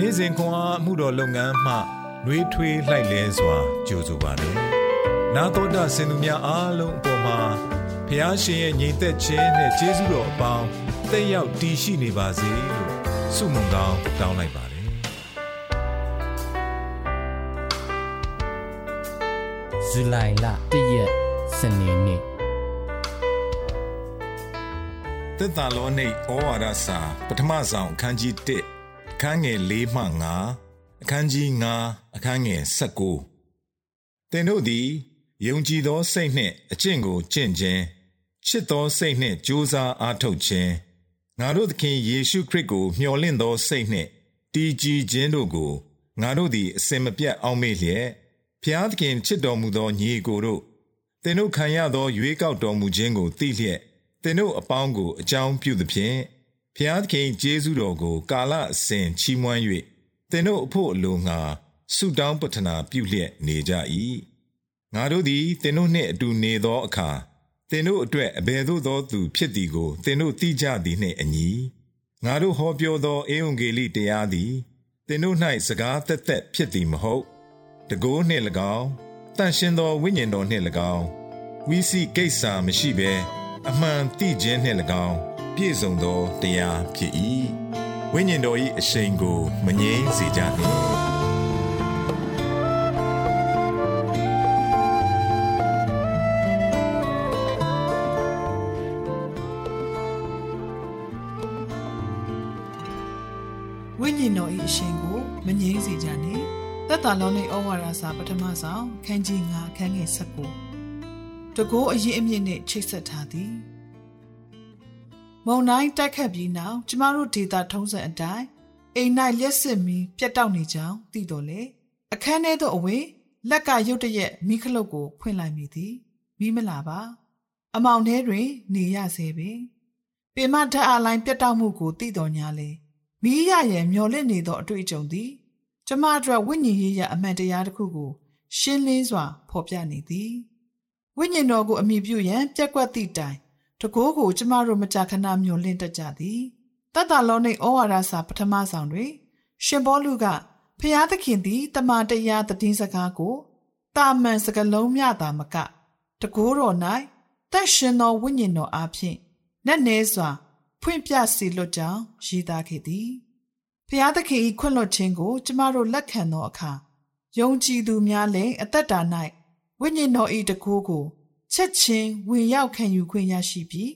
နေ့စဉ်ခွန်အားမှုတော်လုပ်ငန်းမှနှွေးထွေးလှိုက်လဲစွာကြိုဆိုပါတယ်။နာတော်တာစင်သူများအားလုံးအပေါ်မှာဖះရှင်ရဲ့ညီသက်ခြင်းနဲ့ကျေးဇူးတော်အပေါင်းတက်ရောက်တည်ရှိနေပါစေလို့ဆုမွန်ကောင်းတောင်းလိုက်ပါတယ်။ဇူလိုင်လ၁ရက်စနေနေ့သက်သာလောနိဩဝါဒစာပထမဆုံးအခန်းကြီး1 အခန်းငယ်၄မှ9အခန်းကြီး9အခန်းငယ်19သင်တို့သည်ယုံကြည်သောစိတ်နှင့်အကျင့်ကိုကျင့်ခြင်းချစ်သောစိတ်နှင့်ကြိုးစားအားထုတ်ခြင်းငါတို့သခင်ယေရှုခရစ်ကိုမျှော်လင့်သောစိတ်နှင့်တည်ကြည်ခြင်းတို့ကိုငါတို့သည်အစင်မပြတ်အောက်မေ့လျက်ဖျားသခင်ချစ်တော်မူသောညီကိုတို့သင်တို့ခံရသောရွေးကောက်တော်မူခြင်းကိုသိလျက်သင်တို့အပေါင်းကိုအကြောင်းပြုသဖြင့် ဖျားသခင်ကျေးဇူးတော်ကို ကာလအစဉ်ချီးမွမ်း၍သင်တို့အဖို့အလိုငါဆုတောင်းပတနာပြုလျက်နေကြ၏ငါတို့သည်သင်တို့နှင့်အတူနေသောအခါသင်တို့အတွက်အဘယ်သို့သောသူဖြစ်သည်ကိုသင်တို့သိကြသည်နှင့်အညီငါတို့ဟောပြောသောဧဝံဂေလိတရားသည်သင်တို့၌စကားသက်သက်ဖြစ်သည်မဟုတ်တကိုးနှင့်၎င်းတန်ရှင်သောဝိညာဉ်တော်နှင့်၎င်းဝိစီကိစ္စမရှိဘဲအမှန်သိခြင်းနှင့်၎င်း ပြည့်စုံသောတရားဖြစ်၏ဝိညာဉ်တော်၏အရှိန်ကိုမငြိမ်းစေကြနှင့်ဝိညာဉ်တော်၏အရှင်ကိုမငြိမ်းစေကြနှင့်သက်တာလုံးនៃဩဝါဒစာပထမဆုံးခန်းကြီး9ခန်းငယ်19တကိုးအရင်အမြင့်နှင့်ချိတ်ဆက်ထားသည် မုံတိုင်းတိုက်ခတ်ပြီးနောက်ကျမတို့ဒေတာထုံးစံအတိုင်းအိမ်၌လျက်စစ်မီပြတ်တောက်နေကြောင်းသိတော်လေအခန်းထဲသို့အဝေးလက်ကရုတ်တရက်မိခလုတ်ကိုဖွင့်လိုက်မိသည်မိမလာပါ အမောင်ထဲတွင် နေရစေပင်ပင်မဓာတ်အလိုင်းပြတ်တောက်မှုကိုသိတော်ညာလေမိရရဲ့မျော်လင့်နေသောအတွေ့အကြုံသည်ကျမအတွက်ဝိညာဉ်ရေးရအမှန်တရားတစ်ခုကိုရှင်းလင်းစွာဖော်ပြနေသည်ဝိညာဉ်တော်ကိုအမိပြုရန်ပြက်ကွက်သည့်တိုင် တကိုးကိုကျမတို့မကြာခဏမျှော်လင့်တတ်ကြသည်တတလောနိဩဝါဒစာပထမဆောင်တွင် ရှင်ဘောလူကဖျားသခင်သည်တမန်တရားတည်င်းစကားကိုတာမန်စကလုံးမြတာမက တကိုးတော်၌တက်ရှင်သောဝိညာဉ်တော်အားဖြင့်နက်နဲစွာ ဖွင့်ပြစီလွတ်ကြောင်းရည်သားခဲ့သည်ဖျားသခင်၏ခွင့်လွှတ်ခြင်းကို ကျမတို့လက်ခံသောအခါယုံကြည်သူများလည်းအသက်တာ၌ဝိညာဉ်တော်၏တကိုးကို ချက်ချင်းဝင်ရောက်ခံယူခွင့်ရရှိပြီး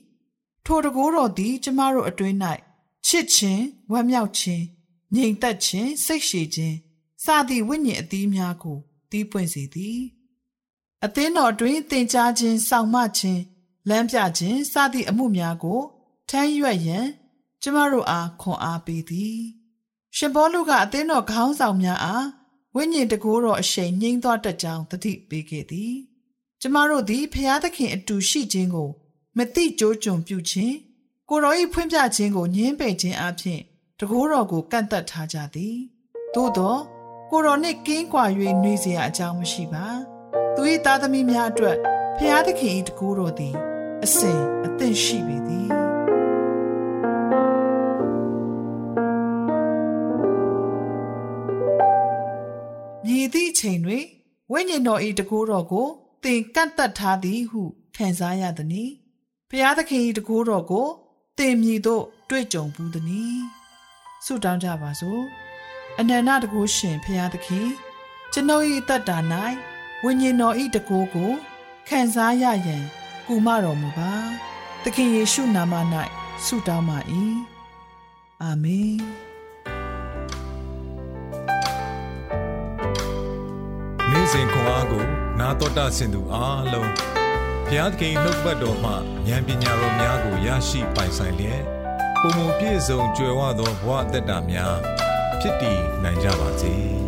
ထိုတကိုးတော်သည် ကျမတို့အတွင်း၌ချစ်ခြင်းဝမ်းမြောက်ခြင်းငြိမ်သက်ခြင်းစိတ်ရှည်ခြင်းစသည့်ဝိညာဉ်အသီးများကိုတီးပွင့်စေသည်အသင်းတော်အတွင်းသင်ကြားခြင်းစောင့်မခြင်းလမ်းပြခြင်းစသည့်အမှုများကိုထမ်းရွက်ရန် ကျမတို့အားခွန်အားပေးသည်ရှင်ဘောလူကအသင်းတော်ခေါင်းဆောင်များအားဝိညာဉ်တကိုးတော်အရှိန်နှိမ့်သွားတတ်ကြောင်းတတိပေးခဲ့သည် ကျမတို့သည်ဖျားသခင်အတူရှိခြင်းကိုမတိကြိုးကြုံပြုခြင်းကိုတော်၏ဖွင့်ပြခြင်းကိုညှင်းပယ်ခြင်းအပြင်တကိုးတော်ကိုကန့်သက်ထားကြသည်သို့သောကိုတော်နှင့်ကင်းကွာ၍နှွေးเสียအကြောင်းမရှိပါသူ၏သားသမီးများအတွက်ဖျားသခင်၏တကိုးတော်သည်အစဉ်အသင့်ရှိပေသည်မြည်သည့်အချိန်တွင်ဝိညာဉ်တော်၏တကိုးတော်ကို သင်ကန့်သက်ထားသည်ဟုခံစားရသည်။ဘုရားသခင်၏တကူတော်ကိုသင်မြည်သို့တွေ့ကြုံဘူးသည်။ဆုတောင်းကြပါစို့။အနန္တတကူရှင်ဘုရားသခင်ကျွန်ုပ်၏အသက်တာ၌ဝိညာဉ်တော်၏တကူကိုခံစားရရန်ကူမတော်မူပါ။သခင်ယေရှုနာမ၌ဆုတောင်းပါ၏။အာမင်။နေ့စဉ်ခွန်အားကို နာတော်တာဆင်သူအားလုံးဘုရားသခင်နှုတ်ပတ်တော်မှဉာဏ်ပညာတော်များကိုရရှိပိုင်ဆိုင်လျက်ပုံပုံပြည့်စုံကြွယ်ဝသောဘဝအတ္တများဖြစ်တည်နိုင်ကြပါစေ။